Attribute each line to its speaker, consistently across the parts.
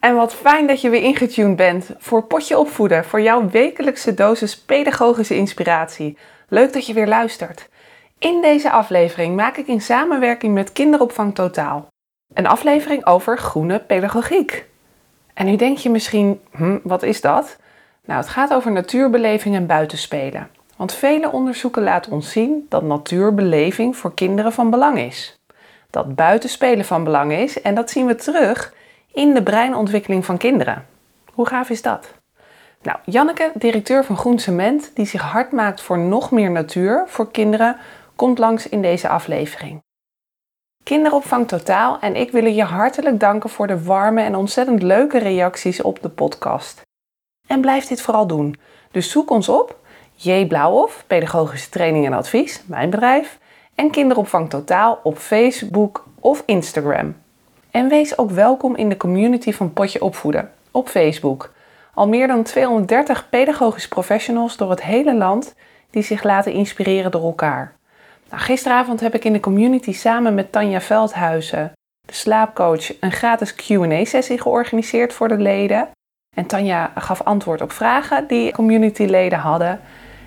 Speaker 1: En wat fijn dat je weer ingetuned bent voor Potje Opvoeden, voor jouw wekelijkse dosis pedagogische inspiratie. Leuk dat je weer luistert. In deze aflevering maak ik in samenwerking met Kinderopvang Totaal een aflevering over groene pedagogiek. En nu denk je misschien, hm, wat is dat? Nou, het gaat over natuurbeleving en buitenspelen. Want vele onderzoeken laten ons zien dat natuurbeleving voor kinderen van belang is. Dat buitenspelen van belang is en dat zien we terug in de breinontwikkeling van kinderen. Hoe gaaf is dat? Nou, Janneke, directeur van Groen Cement, die zich hard maakt voor nog meer natuur voor kinderen, komt langs in deze aflevering. Kinderopvang Totaal en ik willen je hartelijk danken voor de warme en ontzettend leuke reacties op de podcast. En blijf dit vooral doen. Dus zoek ons op, J. Blauwhof, Pedagogische Training en Advies, mijn bedrijf, en Kinderopvang Totaal op Facebook of Instagram. En wees ook welkom in de community van Potje Opvoeden op Facebook. Al meer dan 230 pedagogisch professionals door het hele land die zich laten inspireren door elkaar. Nou, gisteravond heb ik in de community samen met Tanja Veldhuizen, de slaapcoach, een gratis QA-sessie georganiseerd voor de leden. En Tanja gaf antwoord op vragen die communityleden hadden.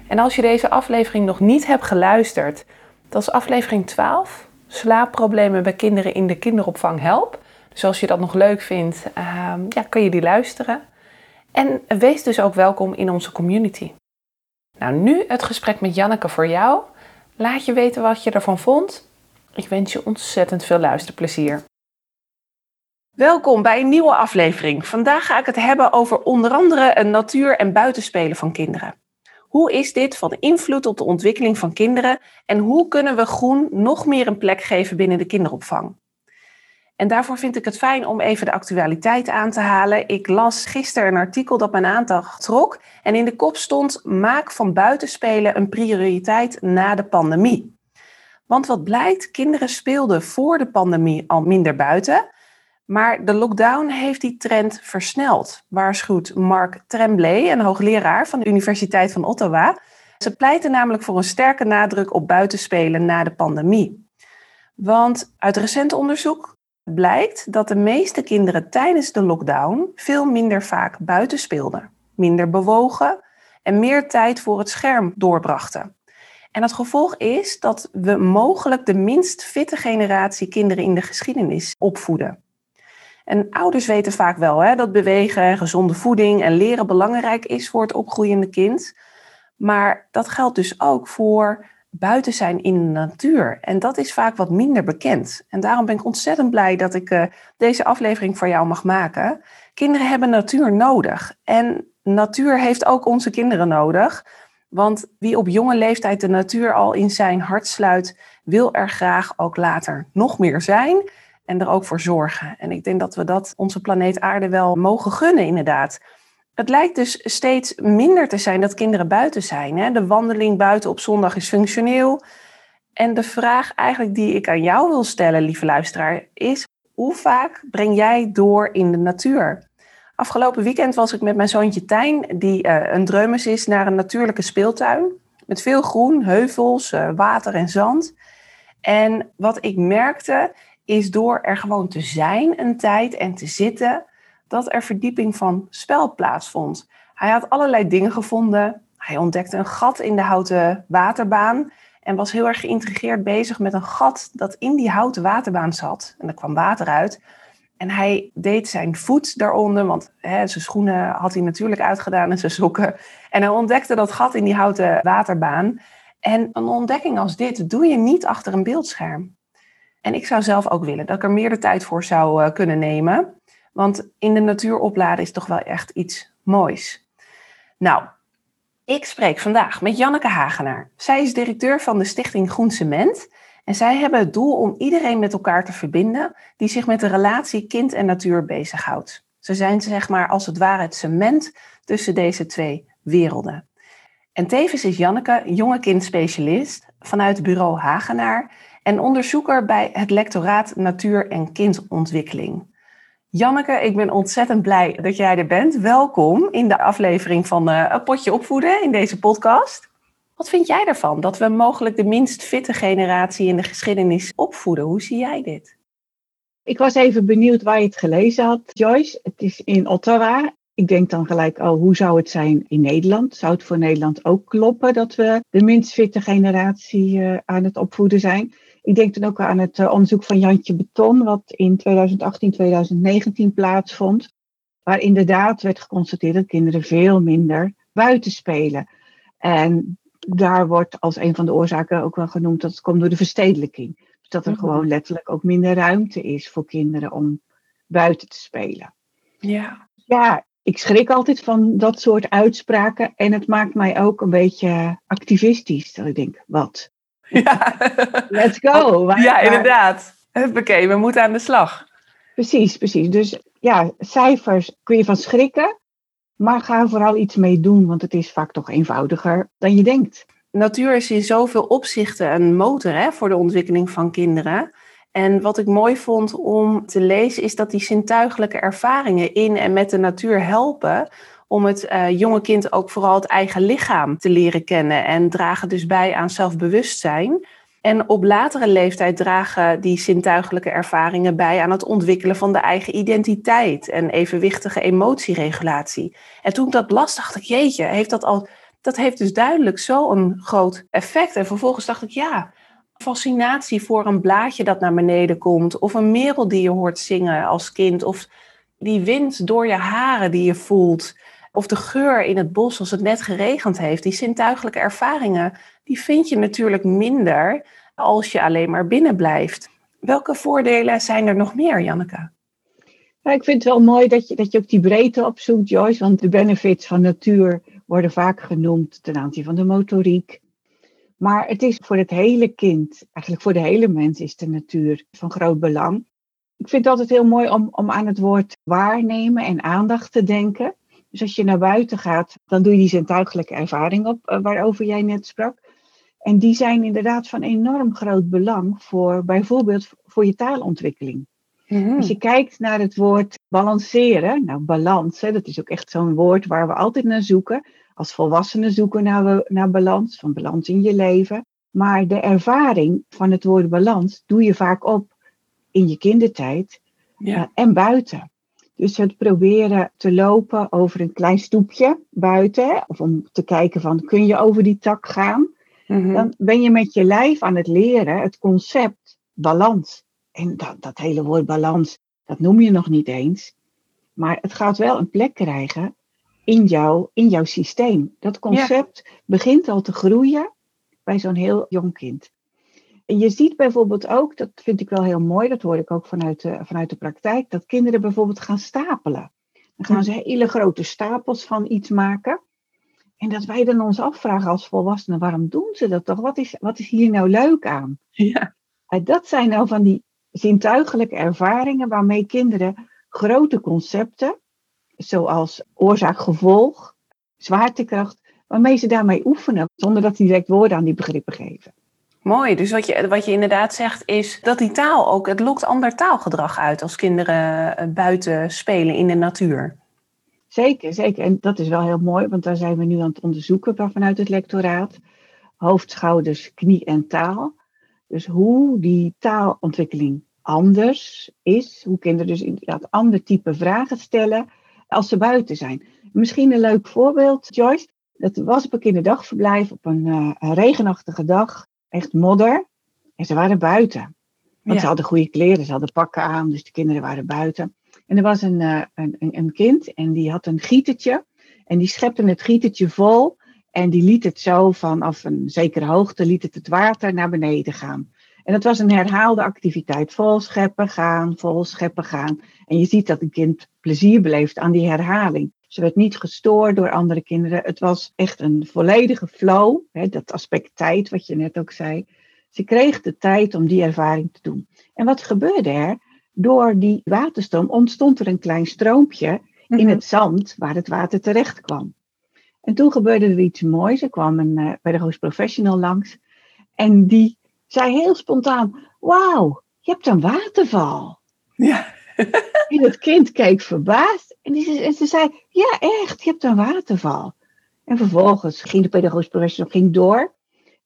Speaker 1: En als je deze aflevering nog niet hebt geluisterd, dat is aflevering 12 slaapproblemen bij kinderen in de kinderopvang help. Dus als je dat nog leuk vindt, uh, ja, kun je die luisteren. En wees dus ook welkom in onze community. Nou, nu het gesprek met Janneke voor jou. Laat je weten wat je ervan vond. Ik wens je ontzettend veel luisterplezier. Welkom bij een nieuwe aflevering. Vandaag ga ik het hebben over onder andere een natuur- en buitenspelen van kinderen. Hoe is dit van invloed op de ontwikkeling van kinderen en hoe kunnen we groen nog meer een plek geven binnen de kinderopvang? En daarvoor vind ik het fijn om even de actualiteit aan te halen. Ik las gisteren een artikel dat mijn aandacht trok en in de kop stond: maak van buitenspelen een prioriteit na de pandemie. Want wat blijkt, kinderen speelden voor de pandemie al minder buiten. Maar de lockdown heeft die trend versneld, waarschuwt Mark Tremblay, een hoogleraar van de Universiteit van Ottawa. Ze pleiten namelijk voor een sterke nadruk op buitenspelen na de pandemie. Want uit recent onderzoek blijkt dat de meeste kinderen tijdens de lockdown veel minder vaak buiten speelden, minder bewogen en meer tijd voor het scherm doorbrachten. En het gevolg is dat we mogelijk de minst fitte generatie kinderen in de geschiedenis opvoeden. En ouders weten vaak wel hè, dat bewegen, gezonde voeding en leren belangrijk is voor het opgroeiende kind. Maar dat geldt dus ook voor buiten zijn in de natuur. En dat is vaak wat minder bekend. En daarom ben ik ontzettend blij dat ik uh, deze aflevering voor jou mag maken. Kinderen hebben natuur nodig. En natuur heeft ook onze kinderen nodig. Want wie op jonge leeftijd de natuur al in zijn hart sluit, wil er graag ook later nog meer zijn en er ook voor zorgen. En ik denk dat we dat onze planeet Aarde wel mogen gunnen, inderdaad. Het lijkt dus steeds minder te zijn dat kinderen buiten zijn. Hè? De wandeling buiten op zondag is functioneel. En de vraag eigenlijk die ik aan jou wil stellen, lieve luisteraar, is: hoe vaak breng jij door in de natuur? Afgelopen weekend was ik met mijn zoontje Tijn, die uh, een dreumes is, naar een natuurlijke speeltuin. Met veel groen, heuvels, uh, water en zand. En wat ik merkte, is door er gewoon te zijn een tijd en te zitten, dat er verdieping van spel plaatsvond. Hij had allerlei dingen gevonden. Hij ontdekte een gat in de houten waterbaan en was heel erg geïntrigeerd bezig met een gat dat in die houten waterbaan zat. En er kwam water uit. En hij deed zijn voet daaronder, want hè, zijn schoenen had hij natuurlijk uitgedaan en zijn sokken. En hij ontdekte dat gat in die houten waterbaan. En een ontdekking als dit doe je niet achter een beeldscherm. En ik zou zelf ook willen dat ik er meer de tijd voor zou uh, kunnen nemen. Want in de natuur opladen is toch wel echt iets moois. Nou, Ik spreek vandaag met Janneke Hagenaar. Zij is directeur van de stichting Groen Cement. En zij hebben het doel om iedereen met elkaar te verbinden die zich met de relatie kind en natuur bezighoudt. Ze zijn zeg maar als het ware het cement tussen deze twee werelden. En tevens is Janneke jonge kindspecialist vanuit bureau Hagenaar en onderzoeker bij het lectoraat Natuur en Kindontwikkeling. Janneke, ik ben ontzettend blij dat jij er bent. Welkom in de aflevering van uh, Een Potje Opvoeden in deze podcast. Wat vind jij ervan dat we mogelijk de minst fitte generatie in de geschiedenis opvoeden? Hoe zie jij dit?
Speaker 2: Ik was even benieuwd waar je het gelezen had, Joyce. Het is in Ottawa. Ik denk dan gelijk, oh, hoe zou het zijn in Nederland? Zou het voor Nederland ook kloppen dat we de minst fitte generatie uh, aan het opvoeden zijn? Ik denk dan ook aan het uh, onderzoek van Jantje Beton, wat in 2018, 2019 plaatsvond. Waar inderdaad werd geconstateerd dat kinderen veel minder buiten spelen. En daar wordt als een van de oorzaken ook wel genoemd dat het komt door de verstedelijking. Dus dat er mhm. gewoon letterlijk ook minder ruimte is voor kinderen om buiten te spelen.
Speaker 1: Ja.
Speaker 2: Ja, ik schrik altijd van dat soort uitspraken. En het maakt mij ook een beetje activistisch. Dat ik denk, wat? Ja. Let's go.
Speaker 1: ja, inderdaad. Oké, we moeten aan de slag.
Speaker 2: Precies, precies. Dus ja, cijfers kun je van schrikken. Maar ga er vooral iets mee doen, want het is vaak toch eenvoudiger dan je denkt.
Speaker 1: Natuur is in zoveel opzichten een motor hè, voor de ontwikkeling van kinderen. En wat ik mooi vond om te lezen, is dat die zintuigelijke ervaringen in en met de natuur helpen om het uh, jonge kind ook vooral het eigen lichaam te leren kennen en dragen dus bij aan zelfbewustzijn. En op latere leeftijd dragen die zintuigelijke ervaringen bij aan het ontwikkelen van de eigen identiteit en evenwichtige emotieregulatie. En toen ik dat las, dacht ik, jeetje, heeft dat al, dat heeft dus duidelijk zo'n groot effect. En vervolgens dacht ik, ja, fascinatie voor een blaadje dat naar beneden komt, of een merel die je hoort zingen als kind, of die wind door je haren die je voelt, of de geur in het bos als het net geregend heeft. Die zintuigelijke ervaringen, die vind je natuurlijk minder als je alleen maar binnen blijft. Welke voordelen zijn er nog meer, Janneke?
Speaker 2: Ik vind het wel mooi dat je, dat je ook die breedte opzoekt, Joyce. Want de benefits van natuur worden vaak genoemd ten aanzien van de motoriek. Maar het is voor het hele kind, eigenlijk voor de hele mens, is de natuur van groot belang. Ik vind het altijd heel mooi om, om aan het woord waarnemen en aandacht te denken. Dus als je naar buiten gaat, dan doe je die zintuigelijke ervaring op, eh, waarover jij net sprak. En die zijn inderdaad van enorm groot belang voor bijvoorbeeld voor je taalontwikkeling. Mhm. Als je kijkt naar het woord balanceren, nou balans, hè, dat is ook echt zo'n woord waar we altijd naar zoeken. Als volwassenen zoeken naar, naar balans, van balans in je leven. Maar de ervaring van het woord balans doe je vaak op in je kindertijd ja. uh, en buiten. Dus het proberen te lopen over een klein stoepje buiten, of om te kijken van kun je over die tak gaan, mhm. dan ben je met je lijf aan het leren het concept balans. En dat, dat hele woord balans, dat noem je nog niet eens. Maar het gaat wel een plek krijgen in, jou, in jouw systeem. Dat concept begint al te groeien bij zo'n heel jong kind. Je ziet bijvoorbeeld ook, dat vind ik wel heel mooi, dat hoor ik ook vanuit de, vanuit de praktijk, dat kinderen bijvoorbeeld gaan stapelen. Dan gaan ze hele grote stapels van iets maken. En dat wij dan ons afvragen als volwassenen, waarom doen ze dat toch? Wat is, wat is hier nou leuk aan? Ja. Dat zijn nou van die zintuigelijke ervaringen waarmee kinderen grote concepten, zoals oorzaak-gevolg, zwaartekracht, waarmee ze daarmee oefenen, zonder dat ze direct woorden aan die begrippen geven.
Speaker 1: Mooi. Dus wat je, wat je inderdaad zegt is dat die taal ook, het lokt ander taalgedrag uit als kinderen eh, buiten spelen in de natuur.
Speaker 2: Zeker, zeker. En dat is wel heel mooi, want daar zijn we nu aan het onderzoeken vanuit het lectoraat. Hoofd, schouders, knie en taal. Dus hoe die taalontwikkeling anders is. Hoe kinderen dus inderdaad ander type vragen stellen als ze buiten zijn. Misschien een leuk voorbeeld, Joyce. Dat was op een kinderdagverblijf op een, een regenachtige dag echt modder. En ze waren buiten. Want ze hadden goede kleren, ze hadden pakken aan, dus de kinderen waren buiten. En er was een, uh, een, een kind en die had een gietertje. En die schepte het gietertje vol. En die liet het zo vanaf een zekere hoogte, liet het het water naar beneden gaan. En dat was een herhaalde activiteit. Vol scheppen gaan, vol scheppen gaan. En je ziet dat een kind plezier beleeft aan die herhaling. Ze werd niet gestoord door andere kinderen. Het was echt een volledige flow. Hè, dat aspect tijd, wat je net ook zei. Ze kreeg de tijd om die ervaring te doen. En wat gebeurde er? Door die waterstroom ontstond er een klein stroompje in
Speaker 1: Mhm.
Speaker 2: het zand waar het water terecht kwam. En toen gebeurde er iets moois. Er kwam een uh, pedagogisch professional langs. En die zei heel spontaan: Wauw, je hebt een waterval.
Speaker 1: Ja.
Speaker 2: En het kind keek verbaasd. En, die, en ze zei: Ja, echt, je hebt een waterval. En vervolgens ging de pedagogisch professional ging door.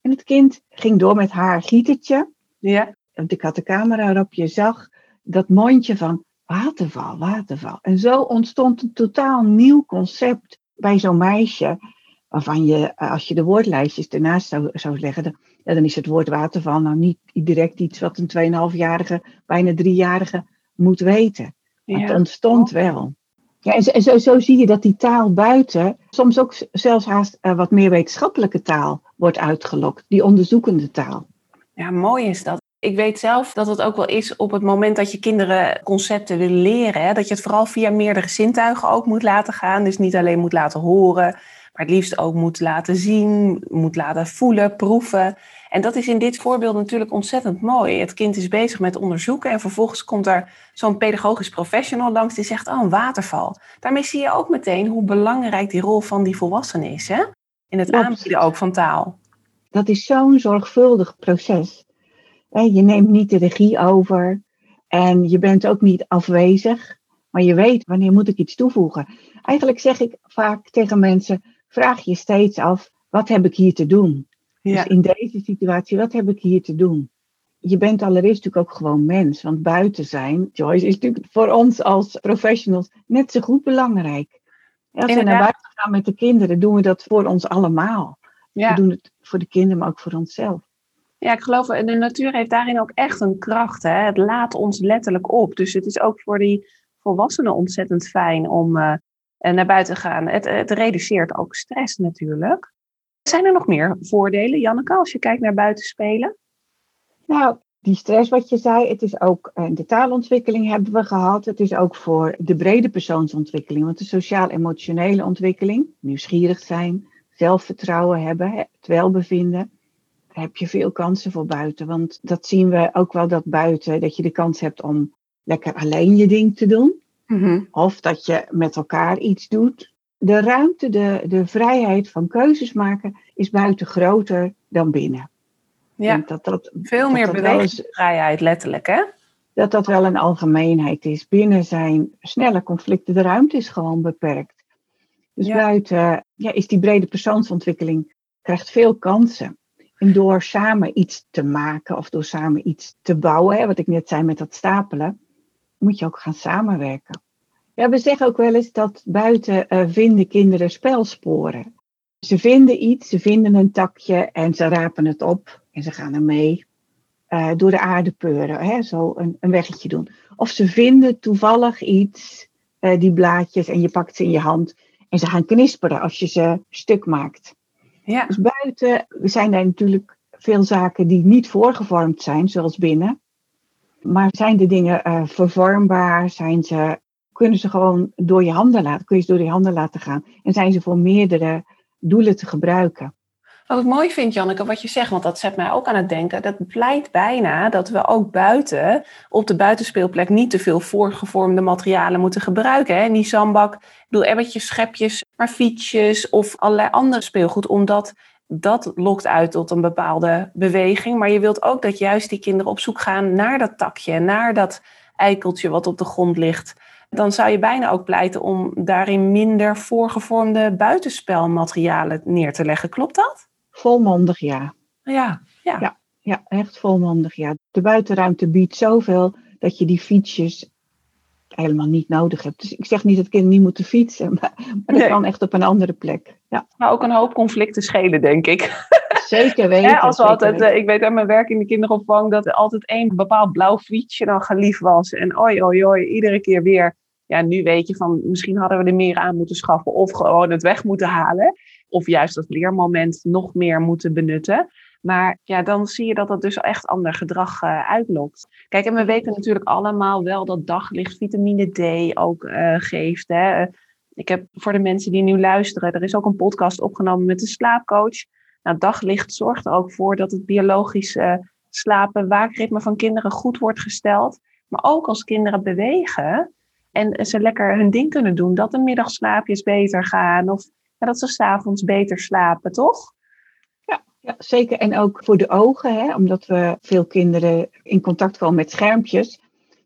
Speaker 2: En het kind ging door met haar gietertje.
Speaker 1: Ja.
Speaker 2: Want ik had de camera erop. Je zag dat mondje van waterval, waterval. En zo ontstond een totaal nieuw concept bij zo'n meisje. Waarvan je, als je de woordlijstjes ernaast zou, zou leggen, dan, ja, dan is het woord waterval nou niet direct iets wat een 2,5-jarige, bijna 3-jarige moet weten. Ja. het ontstond wel. Ja, en, zo, zo, zie je dat die taal buiten soms ook zelfs haast uh, wat meer wetenschappelijke taal wordt uitgelokt, die onderzoekende taal.
Speaker 1: Ja, mooi is dat. Ik weet zelf dat het ook wel is op het moment dat je kinderen concepten willen leren. Hè, dat je het vooral via meerdere zintuigen ook moet laten gaan. Dus niet alleen moet laten horen, maar het liefst ook moet laten zien, moet laten voelen, proeven. En dat is in dit voorbeeld natuurlijk ontzettend mooi. Het kind is bezig met onderzoeken en vervolgens komt er zo'n pedagogisch professional langs die zegt, oh, een waterval. Daarmee zie je ook meteen hoe belangrijk die rol van die volwassene is, hè? In het
Speaker 2: Klopt.
Speaker 1: aanbieden ook van taal.
Speaker 2: Dat is zo'n zorgvuldig proces. Je neemt niet de regie over en je bent ook niet afwezig, maar je weet wanneer moet ik iets toevoegen. Eigenlijk zeg ik vaak tegen mensen, vraag je steeds af, wat heb ik hier te doen? Ja. Dus in deze situatie, wat heb ik hier te doen? Je bent allereerst natuurlijk ook gewoon mens, want buiten zijn, Joyce, is natuurlijk voor ons als professionals net zo goed belangrijk. Als we naar buiten gaan met de kinderen, doen we dat voor ons allemaal. Ja. We doen het voor de kinderen, maar ook voor onszelf.
Speaker 1: Ja, ik geloof, de natuur heeft daarin ook echt een kracht. Hè? Het laat ons letterlijk op. Dus het is ook voor die volwassenen ontzettend fijn om uh, naar buiten te gaan. Het, het reduceert ook stress natuurlijk. Zijn er nog meer voordelen, Janneke, als je kijkt naar buiten spelen?
Speaker 2: Nou, die stress wat je zei, het is ook uh, de taalontwikkeling hebben we gehad. Het is ook voor de brede persoonsontwikkeling. Want de sociaal-emotionele ontwikkeling, nieuwsgierig zijn, zelfvertrouwen hebben, het welbevinden heb je veel kansen voor buiten. Want dat zien we ook wel dat buiten, dat je de kans hebt om lekker alleen je ding te doen.
Speaker 1: Mm-hmm.
Speaker 2: Of dat je met elkaar iets doet. De ruimte, de, de vrijheid van keuzes maken is buiten groter dan binnen.
Speaker 1: Ja,
Speaker 2: dat, dat,
Speaker 1: veel dat meer bewegingsvrijheid letterlijk hè?
Speaker 2: Dat dat wel een algemeenheid is. Binnen zijn snelle conflicten, de ruimte is gewoon beperkt. Dus ja. buiten ja, is die brede persoonsontwikkeling, krijgt veel kansen. En door samen iets te maken of door samen iets te bouwen, hè, wat ik net zei met dat stapelen, moet je ook gaan samenwerken. Ja, we zeggen ook wel eens dat buiten uh, vinden kinderen spelsporen. Ze vinden iets, ze vinden een takje en ze rapen het op en ze gaan ermee uh, door de aarde peuren, hè, zo een, een weggetje doen. Of ze vinden toevallig iets, uh, die blaadjes, en je pakt ze in je hand en ze gaan knisperen als je ze stuk maakt.
Speaker 1: Ja.
Speaker 2: Dus buiten zijn er natuurlijk veel zaken die niet voorgevormd zijn, zoals binnen. Maar zijn de dingen uh, vervormbaar? Zijn ze, kunnen ze gewoon door je handen laten, kun je ze door je handen laten gaan? En zijn ze voor meerdere doelen te gebruiken?
Speaker 1: Wat ik mooi vind, Janneke, wat je zegt, want dat zet mij ook aan het denken. Dat pleit bijna dat we ook buiten, op de buitenspeelplek, niet te veel voorgevormde materialen moeten gebruiken. Hè? Die zandbak, ik bedoel, ebbertjes, schepjes, maar fietsjes of allerlei andere speelgoed. Omdat dat lokt uit tot een bepaalde beweging. Maar je wilt ook dat juist die kinderen op zoek gaan naar dat takje, naar dat eikeltje wat op de grond ligt. Dan zou je bijna ook pleiten om daarin minder voorgevormde buitenspelmaterialen neer te leggen. Klopt dat?
Speaker 2: Volmondig ja.
Speaker 1: Ja, ja.
Speaker 2: ja, ja echt volmondig ja. De buitenruimte biedt zoveel dat je die fietsjes helemaal niet nodig hebt. Dus ik zeg niet dat kinderen niet moeten fietsen, maar, maar dat nee. kan echt op een andere plek. Ja.
Speaker 1: Maar ook een hoop conflicten schelen, denk ik.
Speaker 2: Zeker weten.
Speaker 1: Als we altijd,
Speaker 2: weten.
Speaker 1: ik weet uit mijn werk in de kinderopvang dat er altijd één bepaald blauw fietsje dan geliefd was. En oi, oi, oi, iedere keer weer. Ja, nu weet je van misschien hadden we er meer aan moeten schaffen of gewoon het weg moeten halen. Of juist dat leermoment nog meer moeten benutten. Maar ja, dan zie je dat dat dus echt ander gedrag uh, uitlokt. Kijk, en we weten natuurlijk allemaal wel dat daglicht vitamine D ook uh, geeft. Hè? Ik heb voor de mensen die nu luisteren, er is ook een podcast opgenomen met een slaapcoach. Nou, daglicht zorgt er ook voor dat het biologische slapen, waakritme van kinderen goed wordt gesteld. Maar ook als kinderen bewegen en ze lekker hun ding kunnen doen, dat de middagslaapjes beter gaan of dat ze s'avonds beter slapen, toch?
Speaker 2: Ja, ja, zeker. En ook voor de ogen, hè, omdat we veel kinderen in contact komen met schermpjes.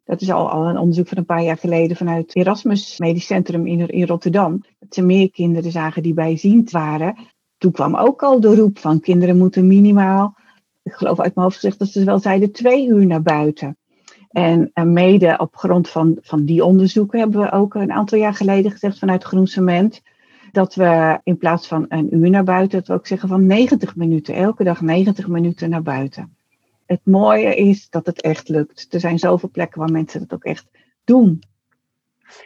Speaker 2: Dat is al, al een onderzoek van een paar jaar geleden vanuit Erasmus Medisch Centrum in, in Rotterdam. Dat ze meer kinderen zagen die bijziend waren. Toen kwam ook al de roep van kinderen moeten minimaal, ik geloof uit mijn hoofd gezegd dat ze wel zeiden, twee uur naar buiten. En, mede op grond van, van die onderzoeken hebben we ook een aantal jaar geleden gezegd vanuit Groen Cement. Dat we in plaats van een uur naar buiten, dat we ook zeggen van 90 minuten. Elke dag 90 minuten naar buiten. Het mooie is dat het echt lukt. Er zijn zoveel plekken waar mensen het ook echt doen.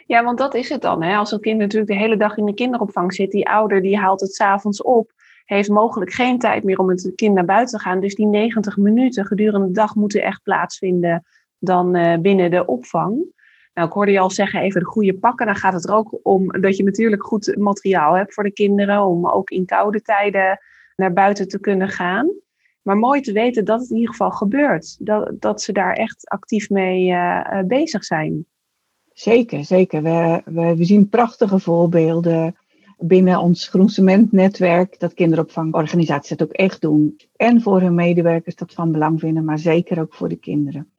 Speaker 1: Ja, want dat is het dan. Hè? Als een kind natuurlijk de hele dag in de kinderopvang zit, die ouder die haalt het s'avonds op, heeft mogelijk geen tijd meer om met het kind naar buiten te gaan. Dus die 90 minuten gedurende de dag moeten echt plaatsvinden dan eh, binnen de opvang. Nou, ik hoorde je al zeggen, even de goede pakken. Dan gaat het er ook om dat je natuurlijk goed materiaal hebt voor de kinderen. Om ook in koude tijden naar buiten te kunnen gaan. Maar mooi te weten dat het in ieder geval gebeurt. Dat, dat ze daar echt actief mee uh, bezig zijn.
Speaker 2: Zeker, zeker. We, we, we, zien prachtige voorbeelden binnen ons groencementnetwerk. Dat kinderopvangorganisaties dat ook echt doen. En voor hun medewerkers dat van belang vinden, maar zeker ook voor de kinderen.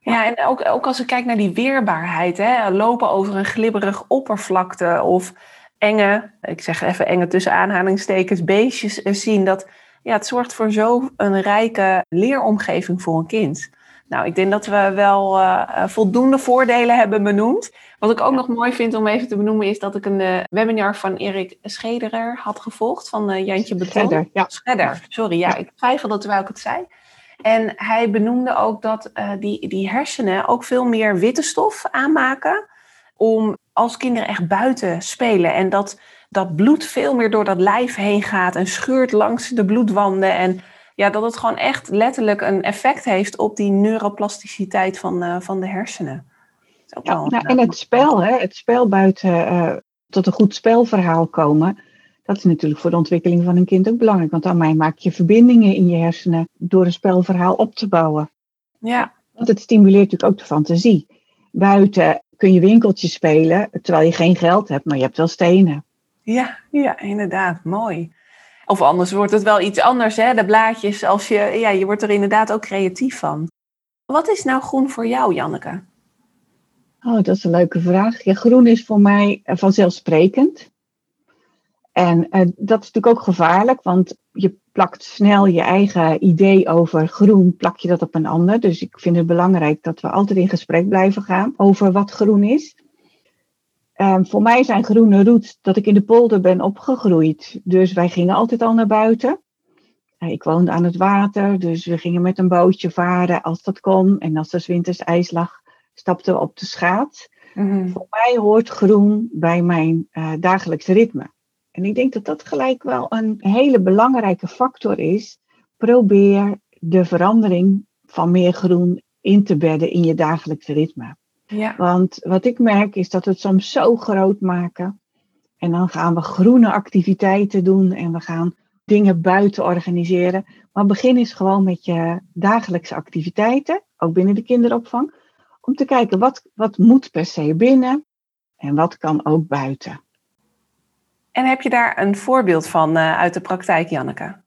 Speaker 1: Ja, en ook, ook als ik kijk naar die weerbaarheid, hè, lopen over een glibberig oppervlakte of enge, ik zeg even enge tussen aanhalingstekens, beestjes zien, dat ja, het zorgt voor zo'n rijke leeromgeving voor een kind. Nou, ik denk dat we wel uh, voldoende voordelen hebben benoemd. Wat ik ook nog mooi vind om even te benoemen, is dat ik een uh, webinar van Erik Schederer had gevolgd van Jantje Beton.
Speaker 2: Schedder, ja.
Speaker 1: Schedder, sorry, ja, ik twijfelde terwijl ik het zei. En hij benoemde ook dat die, die hersenen ook veel meer witte stof aanmaken om als kinderen echt buiten spelen. En dat dat bloed veel meer door dat lijf heen gaat en scheurt langs de bloedwanden. En ja, dat het gewoon echt letterlijk een effect heeft op die neuroplasticiteit van, uh, van de hersenen.
Speaker 2: Ja, nou, en het spel, hè, het spel buiten uh, tot een goed spelverhaal komen. Dat is natuurlijk voor de ontwikkeling van een kind ook belangrijk. Want daarmee maak je verbindingen in je hersenen door een spelverhaal op te bouwen.
Speaker 1: Ja.
Speaker 2: Want het stimuleert natuurlijk ook de fantasie. Buiten kun je winkeltjes spelen, terwijl je geen geld hebt, maar je hebt wel stenen.
Speaker 1: Ja, ja inderdaad. Mooi. Of anders wordt het wel iets anders, hè? De blaadjes, als je, ja, je wordt er inderdaad ook creatief van. Wat is nou groen voor jou, Janneke?
Speaker 2: Oh, dat is een leuke vraag. Groen is voor mij vanzelfsprekend. En uh, dat is natuurlijk ook gevaarlijk, want je plakt snel je eigen idee over groen, plak je dat op een ander. Dus ik vind het belangrijk dat we altijd in gesprek blijven gaan over wat groen is. Um, voor mij zijn groene roots dat ik in de polder ben opgegroeid. Dus wij gingen altijd al naar buiten. Uh, ik woonde aan het water, dus we gingen met een bootje varen als dat kon. En als er winters ijs lag, stapten we op de schaats. Mm -hmm. Voor mij hoort groen bij mijn uh, dagelijks ritme. En ik denk dat dat gelijk wel een hele belangrijke factor is. Probeer de verandering van meer groen in te bedden in je dagelijkse ritme.
Speaker 1: Ja.
Speaker 2: Want wat ik merk is dat we het soms zo groot maken. En dan gaan we groene activiteiten doen en we gaan dingen buiten organiseren. Maar begin eens gewoon met je dagelijkse activiteiten, ook binnen de kinderopvang. Om te kijken wat, wat moet per se binnen en wat kan ook buiten.
Speaker 1: En heb je daar een voorbeeld van uh, uit de praktijk, Janneke?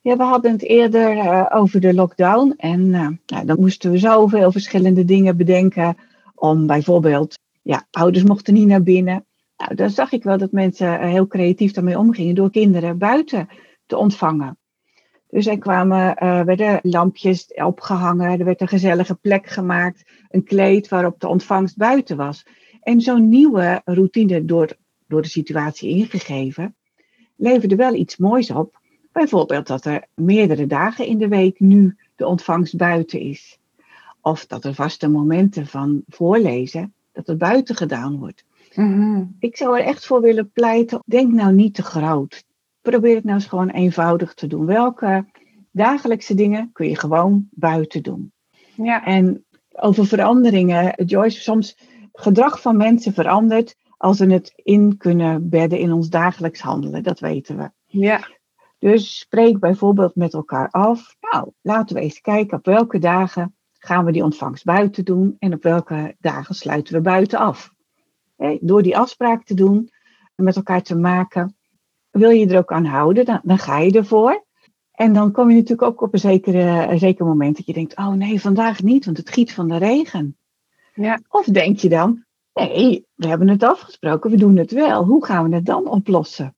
Speaker 2: Ja, we hadden het eerder uh, over de lockdown. En uh, nou, dan moesten we zoveel verschillende dingen bedenken. Om bijvoorbeeld, ja, ouders mochten niet naar binnen. Nou, dan zag ik wel dat mensen heel creatief daarmee omgingen door kinderen buiten te ontvangen. Dus er kwamen, werden lampjes opgehangen, er werd een gezellige plek gemaakt, een kleed waarop de ontvangst buiten was. En zo'n nieuwe routine door door de situatie ingegeven, leverde wel iets moois op. Bijvoorbeeld dat er meerdere dagen in de week nu de ontvangst buiten is. Of dat er vaste momenten van voorlezen, dat het buiten gedaan wordt.
Speaker 1: Mm-hmm.
Speaker 2: Ik zou er echt voor willen pleiten, denk nou niet te groot. Probeer het nou eens gewoon eenvoudig te doen. Welke dagelijkse dingen kun je gewoon buiten doen?
Speaker 1: Ja.
Speaker 2: En over veranderingen, Joyce, soms gedrag van mensen verandert als we het in kunnen bedden in ons dagelijks handelen. Dat weten we.
Speaker 1: Ja.
Speaker 2: Dus spreek bijvoorbeeld met elkaar af. Nou, laten we eens kijken op welke dagen gaan we die ontvangst buiten doen en op welke dagen sluiten we buiten af. Door die afspraak te doen en met elkaar te maken, wil je er ook aan houden, dan, dan ga je ervoor. En dan kom je natuurlijk ook op een, zekere, een zeker moment dat je denkt, oh nee, vandaag niet, want het giet van de regen.
Speaker 1: Ja.
Speaker 2: Of denk je dan, nee, we hebben het afgesproken, we doen het wel. Hoe gaan we het dan oplossen?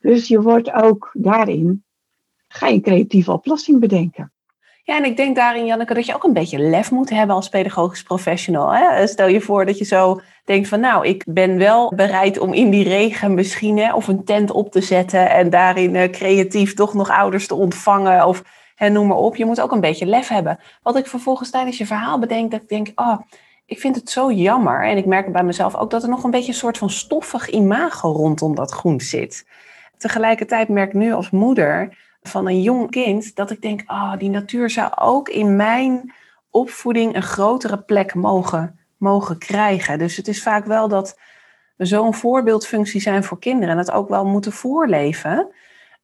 Speaker 2: Dus je wordt ook daarin, ga je een creatieve oplossing bedenken.
Speaker 1: Ja, en ik denk daarin, Janneke, dat je ook een beetje lef moet hebben als pedagogisch professional. Hè? Stel je voor dat je zo denkt van, nou, ik ben wel bereid om in die regen misschien hè, of een tent op te zetten en daarin uh, creatief toch nog ouders te ontvangen of hè, noem maar op. Je moet ook een beetje lef hebben. Wat ik vervolgens tijdens je verhaal bedenk, dat ik denk, oh, ik vind het zo jammer. En ik merk bij mezelf ook dat er nog een beetje een soort van stoffig imago rondom dat groen zit. Tegelijkertijd merk ik nu als moeder van een jong kind dat ik denk, oh, die natuur zou ook in mijn opvoeding een grotere plek mogen, mogen krijgen. Dus het is vaak wel dat we zo'n voorbeeldfunctie zijn voor kinderen en het ook wel moeten voorleven.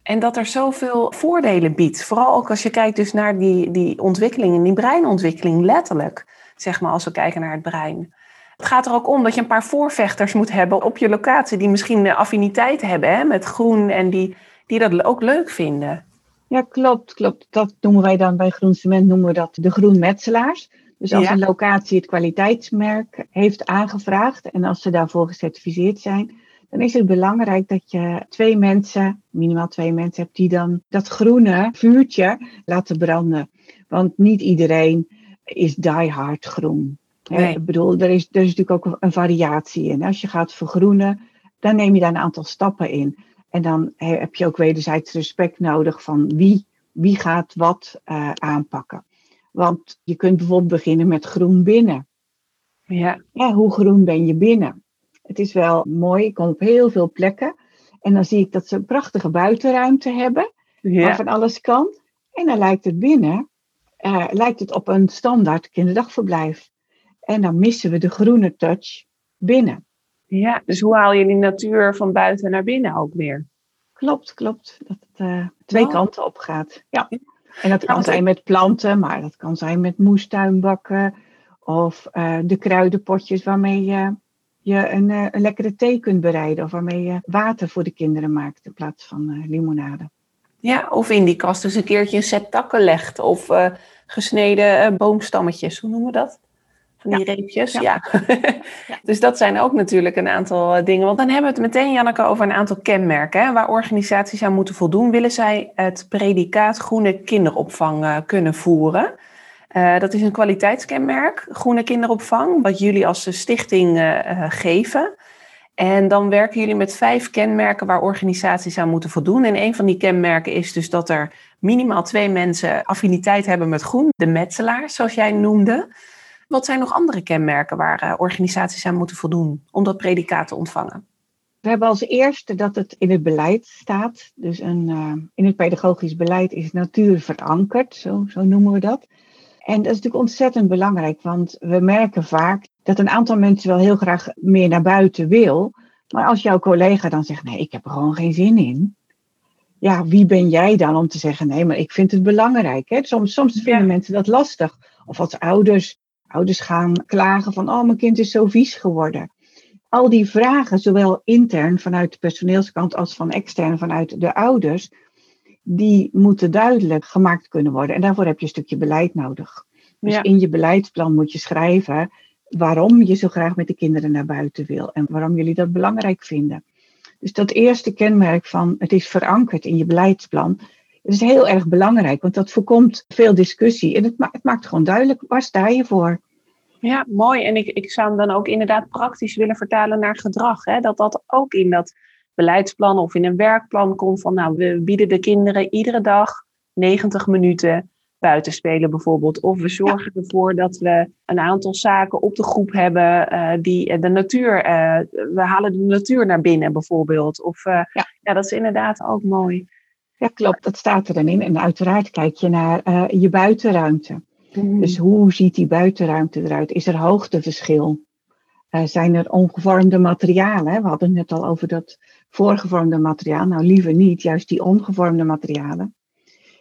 Speaker 1: En dat er zoveel voordelen biedt. Vooral ook als je kijkt dus naar die, die ontwikkeling, die breinontwikkeling, letterlijk. Zeg maar, als we kijken naar het brein. Het gaat er ook om dat je een paar voorvechters moet hebben op je locatie, die misschien affiniteit hebben hè, met groen en die, die dat ook leuk vinden.
Speaker 2: Ja, klopt, klopt. Dat noemen wij dan bij Groen Cement noemen we dat de groenmetselaars. Dus als een locatie het kwaliteitsmerk heeft aangevraagd en als ze daarvoor gecertificeerd zijn, dan is het belangrijk dat je twee mensen, minimaal twee mensen hebt, die dan dat groene vuurtje laten branden. Want niet iedereen is die hard groen. Nee. Ik bedoel, er is, er is natuurlijk ook een variatie in. Als je gaat vergroenen, dan neem je daar een aantal stappen in. En dan heb je ook wederzijds respect nodig van wie, wie gaat wat uh, aanpakken. Want je kunt bijvoorbeeld beginnen met groen binnen.
Speaker 1: Ja.
Speaker 2: ja. Hoe groen ben je binnen? Het is wel mooi, ik kom op heel veel plekken. En dan zie ik dat ze een prachtige buitenruimte hebben, ja. waar van alles kan. En dan lijkt het binnen, uh, lijkt het op een standaard kinderdagverblijf. En dan missen we de groene touch binnen.
Speaker 1: Ja, dus hoe haal je die natuur van buiten naar binnen ook weer?
Speaker 2: Klopt, klopt. Dat het uh, twee oh. kanten op gaat. Ja. En dat kan zijn met planten, maar dat kan zijn met moestuinbakken of uh, de kruidenpotjes waarmee je, je een, uh, een, lekkere thee kunt bereiden of waarmee je water voor de kinderen maakt in plaats van limonade.
Speaker 1: Ja, of in die kast dus een keertje een set takken legt of gesneden boomstammetjes, hoe noemen we dat? Die ja. reepjes. Ja. ja. dus dat zijn ook natuurlijk een aantal eh, dingen. Want dan hebben we het meteen, Janneke, over een aantal kenmerken. Hè, waar organisaties aan moeten voldoen. Willen zij het predicaat groene kinderopvang uh, kunnen voeren? Uh, dat is een kwaliteitskenmerk, groene kinderopvang, wat jullie als stichting uh, geven. En dan werken jullie met vijf kenmerken waar organisaties aan moeten voldoen. En een van die kenmerken is dus dat er minimaal twee mensen affiniteit hebben met groen, de metselaars, zoals jij noemde. Wat zijn nog andere kenmerken waar uh, organisaties aan moeten voldoen om dat predicaat te ontvangen?
Speaker 2: We hebben als eerste dat het in het beleid staat. Dus een, uh, in het pedagogisch beleid is natuur verankerd, zo, zo noemen we dat. En dat is natuurlijk ontzettend belangrijk, want we merken vaak dat een aantal mensen wel heel graag meer naar buiten wil. Maar als jouw collega dan zegt, nee, ik heb er gewoon geen zin in. Ja, wie ben jij dan om te zeggen, nee, maar ik vind het belangrijk. Hè? Soms, soms vinden mensen dat lastig. Of als ouders Ouders gaan klagen van, oh, mijn kind is zo vies geworden. Al die vragen, zowel intern vanuit de personeelskant als van extern vanuit de ouders, die moeten duidelijk gemaakt kunnen worden. En daarvoor heb je een stukje beleid nodig. Dus in je beleidsplan moet je schrijven waarom je zo graag met de kinderen naar buiten wil en waarom jullie dat belangrijk vinden. Dus dat eerste kenmerk van het is verankerd in je beleidsplan, dat is heel erg belangrijk, want dat voorkomt veel discussie en het, het maakt gewoon duidelijk waar sta je voor.
Speaker 1: Ja, mooi. En ik, ik zou hem dan ook inderdaad praktisch willen vertalen naar gedrag. Hè? Dat dat ook in dat beleidsplan of in een werkplan komt van, nou, we bieden de kinderen iedere dag 90 minuten buiten spelen bijvoorbeeld. Of we zorgen ervoor dat we een aantal zaken op de groep hebben uh, die de natuur, uh, we halen de natuur naar binnen bijvoorbeeld. Of uh, ja. ja. dat is inderdaad ook mooi.
Speaker 2: Ja, klopt. Dat staat er dan in. En uiteraard kijk je naar je buitenruimte. Mhm. Dus hoe ziet die buitenruimte eruit? Is er hoogteverschil? eh, zijn er ongevormde materialen. We hadden het net al over dat voorgevormde materiaal. Nou, liever niet, juist die ongevormde materialen.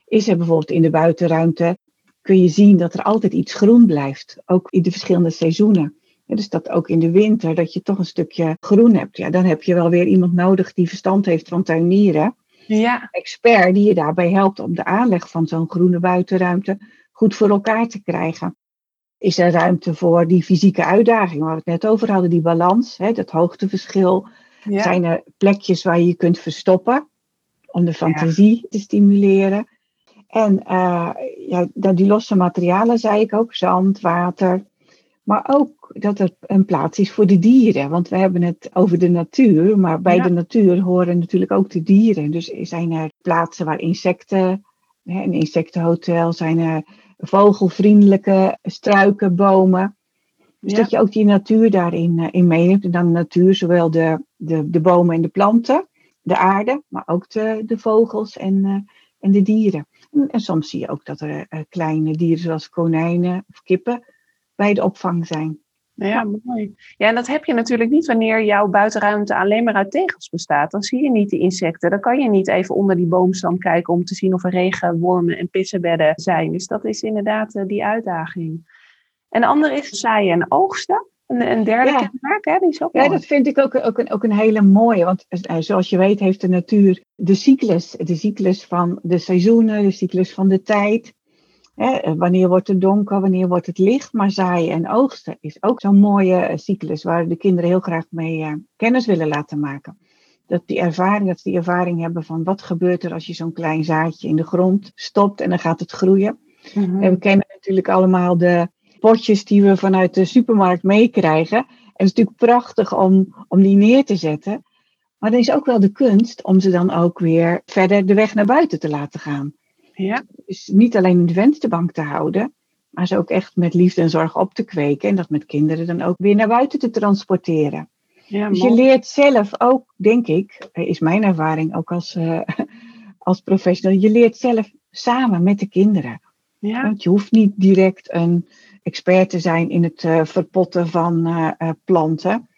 Speaker 2: Is er bijvoorbeeld in de buitenruimte, kun je zien dat er altijd iets groen blijft. Ook in de verschillende seizoenen. dus dat ook in de winter, dat je toch een stukje groen hebt. Ja, dan heb je wel weer iemand nodig die verstand heeft van tuinieren.
Speaker 1: Ja.
Speaker 2: Expert die je daarbij helpt om de aanleg van zo'n groene buitenruimte goed voor elkaar te krijgen. Is er ruimte voor die fysieke uitdaging waar we het net over hadden, die balans, hè, dat hoogteverschil?
Speaker 1: Ja.
Speaker 2: Zijn er plekjes waar je je kunt verstoppen om de fantasie te stimuleren? En uh, ja, die losse materialen zei ik ook, zand, water. Maar ook dat er een plaats is voor de dieren. Want we hebben het over de natuur, maar bij
Speaker 1: Ja.
Speaker 2: de natuur horen natuurlijk ook de dieren. Dus zijn er plaatsen waar insecten, hè, een insectenhotel, zijn er vogelvriendelijke struiken, bomen. Dus
Speaker 1: Ja.
Speaker 2: dat je ook die natuur daarin eh, in meeneemt. En dan natuur, zowel de, de, de bomen en de planten, de aarde, maar ook de, de vogels en, eh, en de dieren. En, en soms zie je ook dat er eh, kleine dieren zoals konijnen of kippen bij de opvang zijn.
Speaker 1: Ja, mooi. Ja, en dat heb je natuurlijk niet wanneer jouw buitenruimte alleen maar uit tegels bestaat. Dan zie je niet die insecten. Dan kan je niet even onder die boomstam kijken om te zien of er regenwormen en pissenbedden zijn. Dus dat is inderdaad eh, die uitdaging. En de andere is zaaien en oogsten. Een, een derde
Speaker 2: Ja.
Speaker 1: kenmerk, hè? Die is ook
Speaker 2: Ja,
Speaker 1: mooi.
Speaker 2: dat vind ik ook, ook, een, ook een hele mooie. Want eh, zoals je weet heeft de natuur de cyclus. De cyclus van de seizoenen, de cyclus van de tijd. Hè, eh, wanneer wordt het donker, wanneer wordt het licht. Maar zaaien en oogsten is ook zo'n mooie eh, cyclus waar de kinderen heel graag mee eh, kennis willen laten maken. Dat die ervaring, dat ze die ervaring hebben van wat gebeurt er als je zo'n klein zaadje in de grond stopt en dan gaat het groeien.
Speaker 1: Mhm.
Speaker 2: En we kennen natuurlijk allemaal de potjes die we vanuit de supermarkt meekrijgen. En het is natuurlijk prachtig om, om die neer te zetten. Maar er is ook wel de kunst om ze dan ook weer verder de weg naar buiten te laten gaan.
Speaker 1: Ja,
Speaker 2: Dus niet alleen in de vensterbank te houden, maar ze ook echt met liefde en zorg op te kweken. En dat met kinderen dan ook weer naar buiten te transporteren.
Speaker 1: ja
Speaker 2: Dus je leert zelf ook, denk ik, is mijn ervaring ook als, eh, als professional, je leert zelf samen met de kinderen.
Speaker 1: Ja,
Speaker 2: Want je hoeft niet direct een expert te zijn in het eh, verpotten van eh, planten.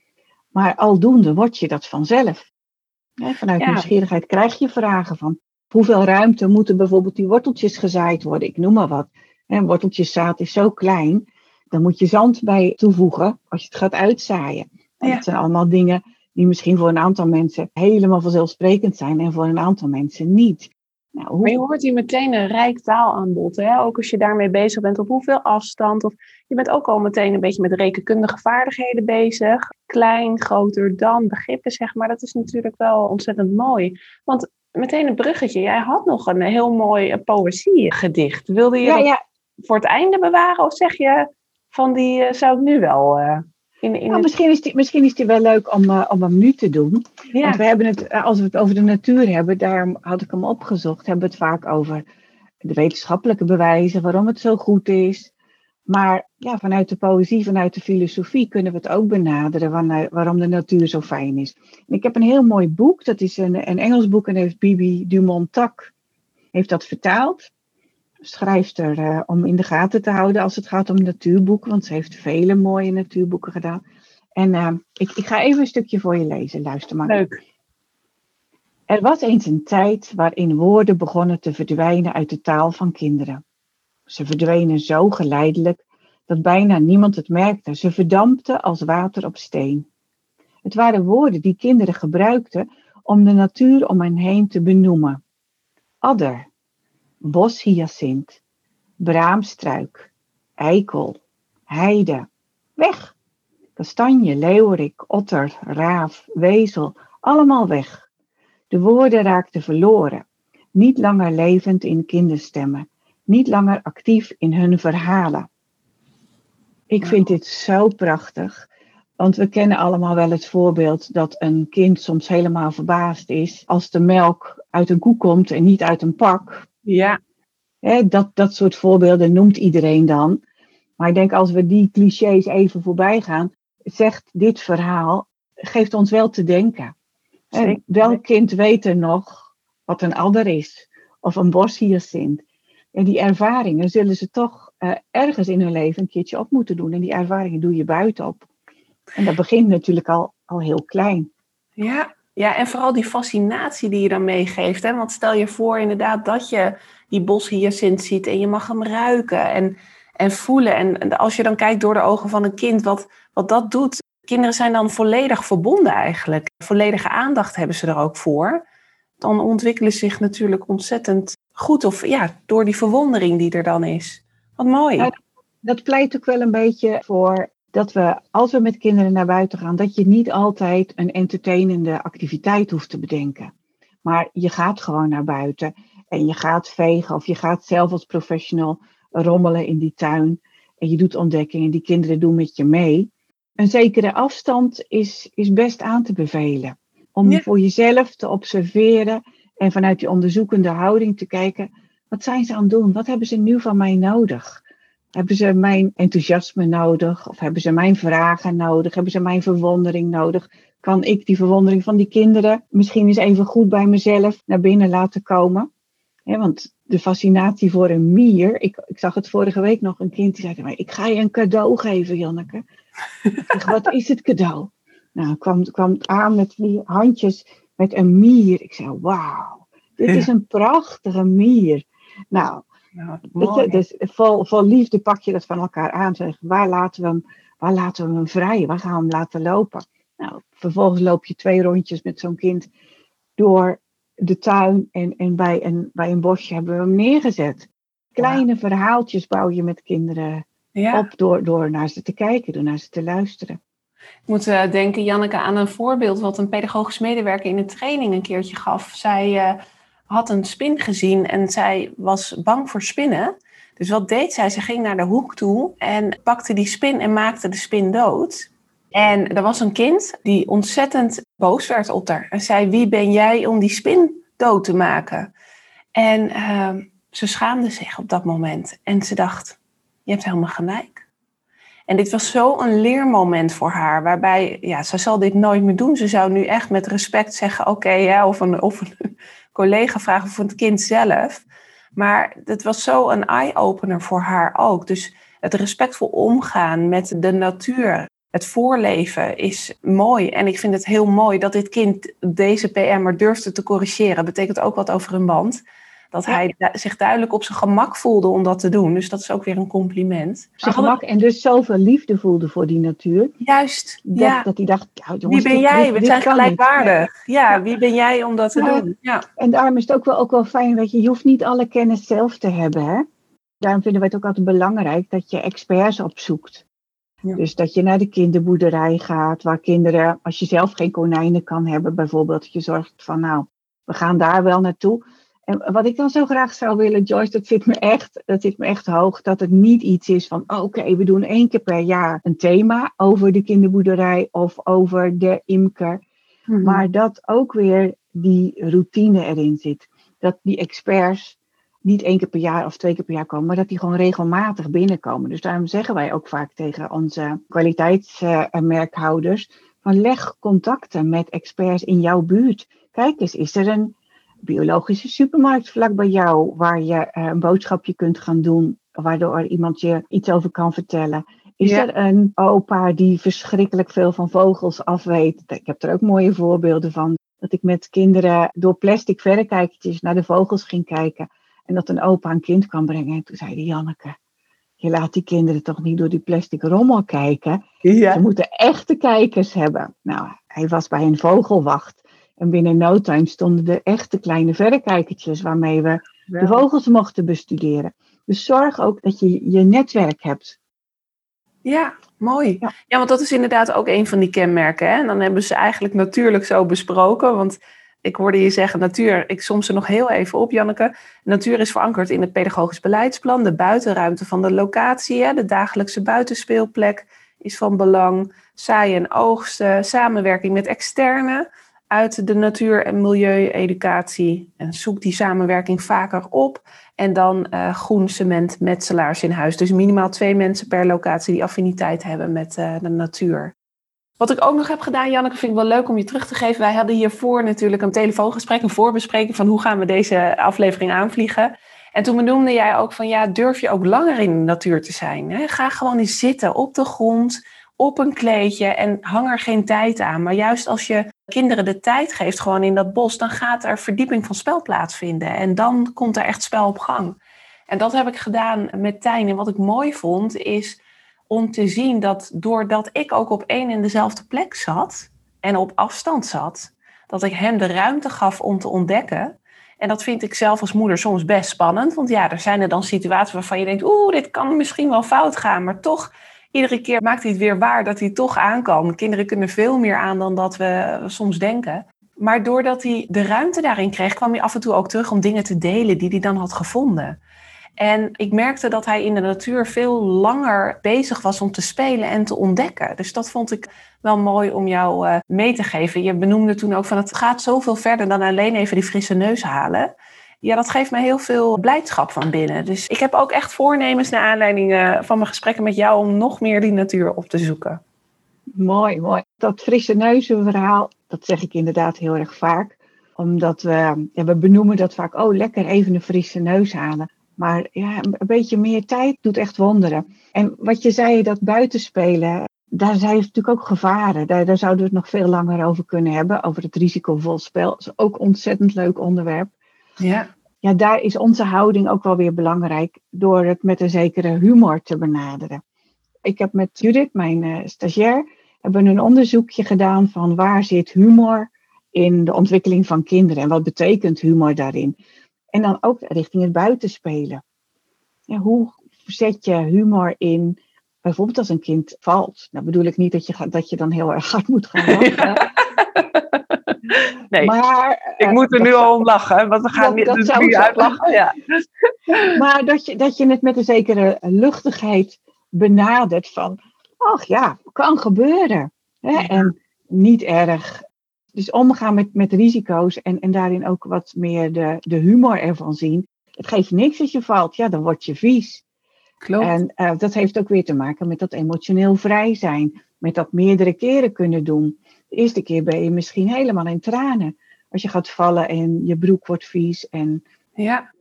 Speaker 2: Maar aldoende word je dat vanzelf. Vanuit
Speaker 1: Ja.
Speaker 2: nieuwsgierigheid krijg je vragen van hoeveel ruimte moeten bijvoorbeeld die worteltjes gezaaid worden. Ik noem maar wat. Een worteltjeszaad is zo klein. Dan moet je zand bij toevoegen als je het gaat uitzaaien.
Speaker 1: Ja.
Speaker 2: Dat zijn allemaal dingen die misschien voor een aantal mensen helemaal vanzelfsprekend zijn en voor een aantal mensen niet. Nou, hoe-
Speaker 1: Maar je hoort hier meteen een rijk taalaanbod. Hè? Ook als je daarmee bezig bent, op hoeveel afstand. Of je bent ook al meteen een beetje met rekenkundige vaardigheden bezig. Klein, groter dan, begrippen zeg maar. Dat is natuurlijk wel ontzettend mooi. Want meteen een bruggetje. Jij had nog een heel mooi eh, poëziegedicht. Wilde je
Speaker 2: ja,
Speaker 1: dat
Speaker 2: ja,
Speaker 1: voor het einde bewaren? Of zeg je van die eh, zou ik nu wel eh, in, in
Speaker 2: Nou,
Speaker 1: het...
Speaker 2: misschien, is die, misschien is die wel leuk om, om hem nu te doen.
Speaker 1: Ja,
Speaker 2: Want we hebben het, als we het over de natuur hebben, daarom had ik hem opgezocht, hebben we het vaak over de wetenschappelijke bewijzen, waarom het zo goed is. Maar ja, vanuit de poëzie, vanuit de filosofie kunnen we het ook benaderen waarom de natuur zo fijn is. En ik heb een heel mooi boek, dat is een, een Engels boek en heeft Bibi Dumont-Tak heeft dat vertaald. Schrijfster eh, om in de gaten te houden als het gaat om natuurboeken, want ze heeft vele mooie natuurboeken gedaan. En eh, ik, ik ga even een stukje voor je lezen, luister maar.
Speaker 1: leuk.
Speaker 2: Er was eens een tijd waarin woorden begonnen te verdwijnen uit de taal van kinderen. Ze verdwenen zo geleidelijk dat bijna niemand het merkte. Ze verdampten als water op steen. Het waren woorden die kinderen gebruikten om de natuur om hen heen te benoemen. Adder, boshyacint, braamstruik, eikel, heide, weg. Kastanje, leeuwerik, otter, raaf, wezel, allemaal weg. De woorden raakten verloren, niet langer levend in kinderstemmen, niet langer actief in hun verhalen. Ik vind dit zo prachtig, want we kennen allemaal wel het voorbeeld dat een kind soms helemaal verbaasd is als de melk uit een koe komt en niet uit een pak.
Speaker 1: Ja,
Speaker 2: dat, dat soort voorbeelden noemt iedereen dan. Maar ik denk als we die clichés even voorbij gaan, zegt dit verhaal, geeft ons wel te denken. Welk kind weet er nog wat een adder is? Of een boshyacint? En die ervaringen zullen ze toch eh, ergens in hun leven een keertje op moeten doen. En die ervaringen doe je buitenop. En dat begint natuurlijk al, al heel klein.
Speaker 1: Ja, ja, en vooral die fascinatie die je dan meegeeft. Hè? Want stel je voor inderdaad dat je die boshyacint ziet en je mag hem ruiken en, en voelen. En als je dan kijkt door de ogen van een kind, wat, wat dat doet. Kinderen zijn dan volledig verbonden eigenlijk. Volledige aandacht hebben ze er ook voor. Dan ontwikkelen ze zich natuurlijk ontzettend goed. Of ja, door die verwondering die er dan is. Wat mooi.
Speaker 2: dat pleit ook wel een beetje voor dat we, als we met kinderen naar buiten gaan, dat je niet altijd een entertainende activiteit hoeft te bedenken. Maar je gaat gewoon naar buiten en je gaat vegen of je gaat zelf als professional rommelen in die tuin. En je doet ontdekkingen, die kinderen doen met je mee. Een zekere afstand is, is best aan te bevelen. Om voor jezelf te observeren en vanuit die onderzoekende houding te kijken, wat zijn ze aan het doen? Wat hebben ze nu van mij nodig? Hebben ze mijn enthousiasme nodig? Of hebben ze mijn vragen nodig? Hebben ze mijn verwondering nodig? Kan ik die verwondering van die kinderen misschien eens even goed bij mezelf naar binnen laten komen? want de fascinatie voor een mier. Ik, ik zag het vorige week nog een kind die zei: maar, Ik ga je een cadeau geven, Janneke. ik zeg, Wat is het cadeau? Nou, kwam, kwam aan met die handjes met een mier. Ik zei: Wauw, dit is een prachtige mier. Nou, ja, dus vol, vol liefde pak je dat van elkaar aan. Zeg, waar, laten we hem, waar laten we hem vrij? Waar gaan we hem laten lopen? Nou, vervolgens loop je twee rondjes met zo'n kind door de tuin. En, en bij, een, bij een bosje hebben we hem neergezet. Kleine verhaaltjes bouw je met kinderen op door, door naar ze te kijken, door naar ze te luisteren.
Speaker 1: Ik moet uh, denken, Janneke, aan een voorbeeld wat een pedagogisch medewerker in een training een keertje gaf. Zij uh, had een spin gezien en zij was bang voor spinnen. Dus wat deed zij? Ze ging naar de hoek toe en pakte die spin en maakte de spin dood. En er was een kind die ontzettend boos werd op haar. En zei, wie ben jij om die spin dood te maken? En uh, ze schaamde zich op dat moment. En ze dacht, je hebt helemaal gelijk. En dit was zo een leermoment voor haar, waarbij, ja, ze zal dit nooit meer doen. Ze zou nu echt met respect zeggen, oké, of, een, of een collega vragen of het kind zelf. Maar het was zo een eye-opener voor haar ook. Dus het respectvol omgaan met de natuur, het voorleven is mooi. En ik vind het heel mooi dat dit kind deze PM'er durfde te corrigeren. Dat betekent ook wat over een band. Dat hij zich duidelijk op zijn gemak voelde om dat te doen. Dus dat is ook weer een compliment.
Speaker 2: Zijn gemak en dus zoveel liefde voelde voor die natuur.
Speaker 1: Juist,
Speaker 2: dat,
Speaker 1: ja.
Speaker 2: Dat hij dacht,
Speaker 1: wie ben jij? We zijn gelijkwaardig. Ja, wie ben jij om dat te doen? Ja.
Speaker 2: En daarom is het ook wel, ook wel fijn, dat je, je hoeft niet alle kennis zelf te hebben. Hè? Daarom vinden wij het ook altijd belangrijk dat je experts opzoekt. Ja. Dus dat je naar de kinderboerderij gaat, waar kinderen, als je zelf geen konijnen kan hebben, bijvoorbeeld, dat je zorgt van, nou, we gaan daar wel naartoe. En wat ik dan zo graag zou willen, Joyce, dat zit me echt, dat zit me echt hoog, dat het niet iets is van, oké, we doen één keer per jaar een thema over de kinderboerderij of over de imker. Mhm. Maar dat ook weer die routine erin zit. Dat die experts niet één keer per jaar of twee keer per jaar komen, maar dat die gewoon regelmatig binnenkomen. Dus daarom zeggen wij ook vaak tegen onze kwaliteitsmerkhouders, van leg contacten met experts in jouw buurt. Kijk eens, is er een biologische supermarkt vlak bij jou, waar je eh, een boodschapje kunt gaan doen, waardoor iemand je iets over kan vertellen. Is er een opa die verschrikkelijk veel van vogels afweet? Ik heb er ook mooie voorbeelden van. Dat ik met kinderen door plastic verrekijkertjes naar de vogels ging kijken. En dat een opa een kind kwam brengen. En toen zei die Janneke, je laat die kinderen toch niet door die plastic rommel kijken. Ja. Ze moeten echte kijkers hebben. Nou, hij was bij een vogelwacht. En binnen no time stonden de echte kleine verrekijkertjes waarmee we de vogels mochten bestuderen. Dus zorg ook dat je je netwerk hebt.
Speaker 1: Ja, mooi. Ja. want dat is inderdaad ook een van die kenmerken. Hè? En dan hebben ze eigenlijk natuurlijk zo besproken. Want ik hoorde je zeggen, natuur, ik soms er nog heel even op, Janneke. Natuur is verankerd in het pedagogisch beleidsplan. De buitenruimte van de locatie, hè? de dagelijkse buitenspeelplek is van belang. Zaaien en oogsten, samenwerking met externe uit de natuur- en milieueducatie. En zoek die samenwerking vaker op. En dan uh, groen cement metselaars in huis. Dus minimaal twee mensen per locatie die affiniteit hebben met uh, de natuur. Wat ik ook nog heb gedaan, Janneke, vind ik wel leuk om je terug te geven. Wij hadden hiervoor natuurlijk een telefoongesprek, een voorbespreking van hoe gaan we deze aflevering aanvliegen. En toen benoemde jij ook van ja, durf je ook langer in de natuur te zijn? Hè? Ga gewoon eens zitten op de grond op een kleedje en hang er geen tijd aan. Maar juist als je kinderen de tijd geeft gewoon in dat bos, dan gaat er verdieping van spel plaatsvinden. En dan komt er echt spel op gang. En dat heb ik gedaan met Tijn. En wat ik mooi vond, is om te zien dat doordat ik ook op één en dezelfde plek zat en op afstand zat, dat ik hem de ruimte gaf om te ontdekken. En dat vind ik zelf als moeder soms best spannend. Want ja, er zijn er dan situaties waarvan je denkt, oeh, dit kan misschien wel fout gaan. Maar toch, iedere keer maakt hij het weer waar dat hij toch aan kan. Kinderen kunnen veel meer aan dan dat we soms denken. Maar doordat hij de ruimte daarin kreeg, kwam hij af en toe ook terug om dingen te delen die hij dan had gevonden. En ik merkte dat hij in de natuur veel langer bezig was om te spelen en te ontdekken. Dus dat vond ik wel mooi om jou uh, mee te geven. Je benoemde toen ook van het gaat zoveel verder dan alleen even die frisse neus halen. Ja, dat geeft me heel veel blijdschap van binnen. Dus ik heb ook echt voornemens naar aanleiding uh, van mijn gesprekken met jou om nog meer die natuur op te zoeken.
Speaker 2: Mooi, mooi. Dat frisse neuzenverhaal, dat zeg ik inderdaad heel erg vaak. Omdat we, ja, we benoemen dat vaak, oh lekker even een frisse neus halen. Maar ja, een beetje meer tijd doet echt wonderen. En wat je zei, dat buitenspelen, daar zijn natuurlijk ook gevaren. Daar, daar zouden we het nog veel langer over kunnen hebben. Over het risicovol spel. Dat is ook een ontzettend leuk onderwerp.
Speaker 1: Ja.
Speaker 2: Ja, daar is onze houding ook wel weer belangrijk. Door het met een zekere humor te benaderen. Ik heb met Judith, mijn uh, stagiair, hebben een onderzoekje gedaan van waar zit humor in de ontwikkeling van kinderen. En wat betekent humor daarin? En dan ook richting het buitenspelen. Ja, hoe zet je humor in, bijvoorbeeld als een kind valt? Nou bedoel ik niet dat je, dat je dan heel erg hard moet gaan lachen.
Speaker 1: nee, maar, ik moet er nu al om lachen, want we gaan niet dus nu uitlachen. Ja.
Speaker 2: maar dat je, dat je het met een zekere luchtigheid benadert van, ach ja, kan gebeuren. Hè? En niet erg dus omgaan met, met risico's en, en daarin ook wat meer de, de humor ervan zien. Het geeft niks als je valt, ja, dan word je vies.
Speaker 1: Klopt.
Speaker 2: En uh, dat heeft ook weer te maken met dat emotioneel vrij zijn. Met dat meerdere keren kunnen doen. De eerste keer ben je misschien helemaal in tranen. Als je gaat vallen en je broek wordt vies. En...
Speaker 1: Ja,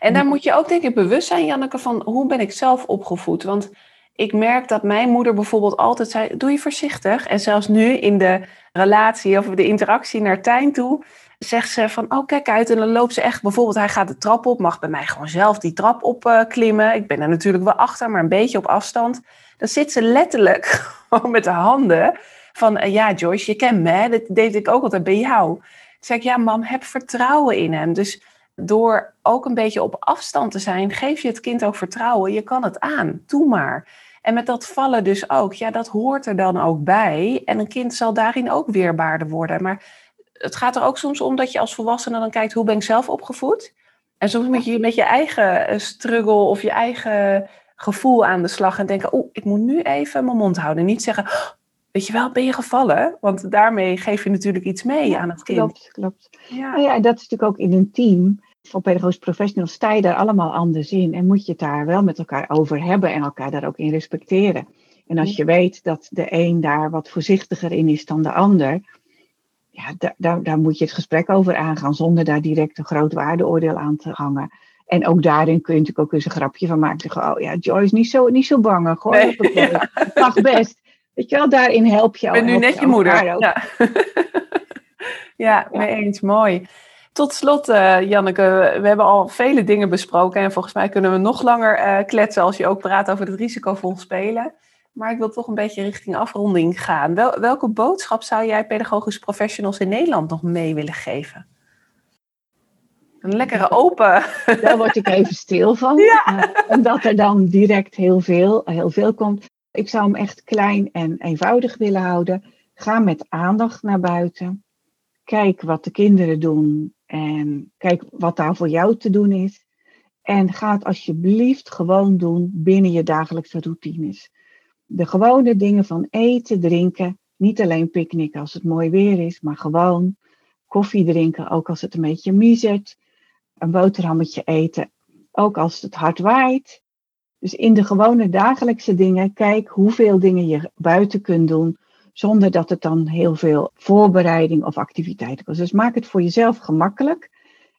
Speaker 1: en daar moet je ook denk ik bewust zijn, Janneke, van hoe ben ik zelf opgevoed? Want ik merk dat mijn moeder bijvoorbeeld altijd zei: Doe je voorzichtig. En zelfs nu in de relatie of de interactie naar Tijn toe, zegt ze van: Oh, kijk uit. En dan loopt ze echt, bijvoorbeeld, hij gaat de trap op, mag bij mij gewoon zelf die trap opklimmen. Uh, ik ben er natuurlijk wel achter, maar een beetje op afstand. Dan zit ze letterlijk gewoon met de handen van: uh, Ja, Joyce, je kent me, dat deed ik ook altijd bij jou. Dan zeg ik: Ja, mam, heb vertrouwen in hem. Dus door ook een beetje op afstand te zijn, geef je het kind ook vertrouwen. Je kan het aan, doe maar. En met dat vallen dus ook, ja, dat hoort er dan ook bij. En een kind zal daarin ook weerbaarder worden. Maar het gaat er ook soms om dat je als volwassene dan kijkt, hoe ben ik zelf opgevoed? En soms moet je met je eigen eh, struggle of je eigen gevoel aan de slag en denken, oeh, ik moet nu even mijn mond houden. Niet zeggen, weet je wel, ben je gevallen? Want daarmee geef je natuurlijk iets mee aan het kind.
Speaker 2: Klopt, klopt. Ja. Nou ja, en dat is natuurlijk ook in een team voor pedagogisch professionals sta je daar allemaal anders in. En moet je het daar wel met elkaar over hebben en elkaar daar ook in respecteren. En als je weet dat de een daar wat voorzichtiger in is dan de ander, ja, daar, daar, moet je het gesprek over aangaan zonder daar direct een groot waardeoordeel aan te hangen. En ook daarin kun je natuurlijk ook eens een grapje van maken. Zeggen, oh ja, Joyce, niet zo, niet zo bang. Goh, nee, het mag best. Weet je wel, daarin help je.
Speaker 1: Ik ben nu net je moeder. Ja. ja, mee eens. Mooi. Tot slot, uh, Janneke, we hebben al vele dingen besproken en volgens mij kunnen we nog langer uh, kletsen als je ook praat over het risicovol spelen. Maar ik wil toch een beetje richting afronding gaan. Wel, welke boodschap zou jij pedagogische professionals in Nederland nog mee willen geven? Een lekkere open.
Speaker 2: Daar word ik even stil van. Ja. Uh, omdat er dan direct heel veel, heel veel komt. Ik zou hem echt klein en eenvoudig willen houden. Ga met aandacht naar buiten. Kijk wat de kinderen doen en kijk wat daar voor jou te doen is. En ga het alsjeblieft gewoon doen binnen je dagelijkse routines. De gewone dingen van eten, drinken. Niet alleen picknicken als het mooi weer is, maar gewoon koffie drinken, ook als het een beetje miezert. Een boterhammetje eten, ook als het hard waait. Dus in de gewone dagelijkse dingen, kijk hoeveel dingen je buiten kunt doen zonder dat het dan heel veel voorbereiding of activiteit kost. Dus maak het voor jezelf gemakkelijk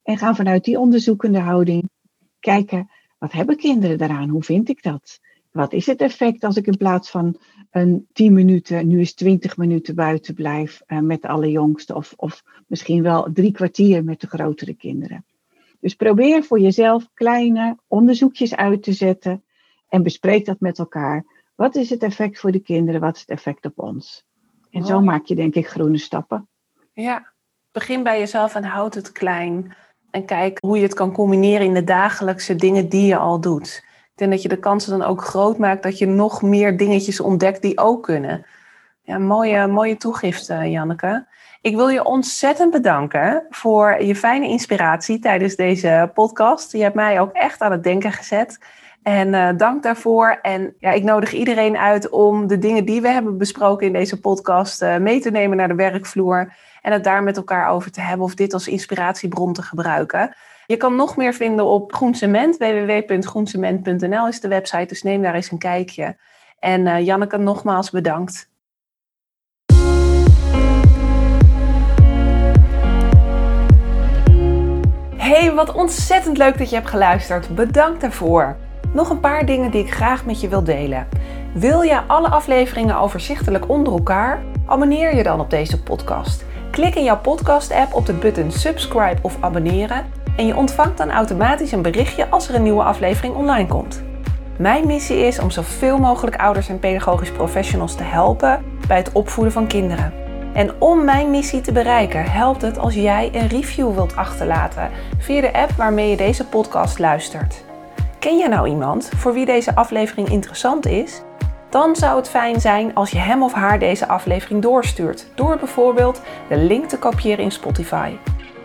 Speaker 2: en ga vanuit die onderzoekende houding kijken, wat hebben kinderen daaraan? Hoe vind ik dat? wat is het effect als ik in plaats van een 10 minuten, nu is 20 minuten buiten blijf uh, met de allerjongste. Of, of misschien wel drie kwartier met de grotere kinderen. Dus probeer voor jezelf kleine onderzoekjes uit te zetten en bespreek dat met elkaar. Wat is het effect voor de kinderen? Wat is het effect op ons? En zo maak je denk ik groene stappen.
Speaker 1: Ja, begin bij jezelf en houd het klein. En kijk hoe je het kan combineren in de dagelijkse dingen die je al doet. Ik denk dat je de kansen dan ook groot maakt dat je nog meer dingetjes ontdekt die ook kunnen. Ja, mooie, mooie toegifte, Janneke. Ik wil je ontzettend bedanken voor je fijne inspiratie tijdens deze podcast. Je hebt mij ook echt aan het denken gezet. En uh, dank daarvoor. En ja, ik nodig iedereen uit om de dingen die we hebben besproken in deze podcast uh, mee te nemen naar de werkvloer. En het daar met elkaar over te hebben of dit als inspiratiebron te gebruiken. Je kan nog meer vinden op Groencement. www.groencement.nl is de website, dus neem daar eens een kijkje. En uh, Janneke, nogmaals bedankt. Hey, wat ontzettend leuk dat je hebt geluisterd. Bedankt daarvoor. Nog een paar dingen die ik graag met je wil delen. Wil je alle afleveringen overzichtelijk onder elkaar? Abonneer je dan op deze podcast. Klik in jouw podcast-app op de button subscribe of abonneren en je ontvangt dan automatisch een berichtje als er een nieuwe aflevering online komt. Mijn missie is om zoveel mogelijk ouders en pedagogisch professionals te helpen bij het opvoeden van kinderen. En om mijn missie te bereiken, helpt het als jij een review wilt achterlaten via de app waarmee je deze podcast luistert. Ken jij nou iemand voor wie deze aflevering interessant is? Dan zou het fijn zijn als je hem of haar deze aflevering doorstuurt, door bijvoorbeeld de link te kopiëren in Spotify.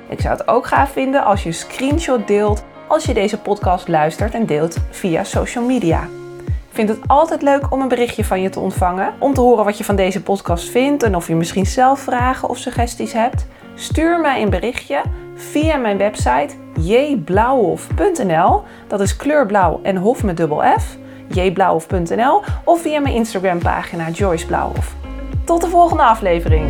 Speaker 1: Ik zou het ook gaaf vinden als je een screenshot deelt als je deze podcast luistert en deelt via social media. Ik vind het altijd leuk om een berichtje van je te ontvangen, om te horen wat je van deze podcast vindt en of je misschien zelf vragen of suggesties hebt. Stuur mij een berichtje via mijn website jblauwhof.nl. Dat is kleurblauw en hof met dubbel F. jblauwhof.nl of via mijn Instagram pagina Joyce Blauwhof. Tot de volgende aflevering.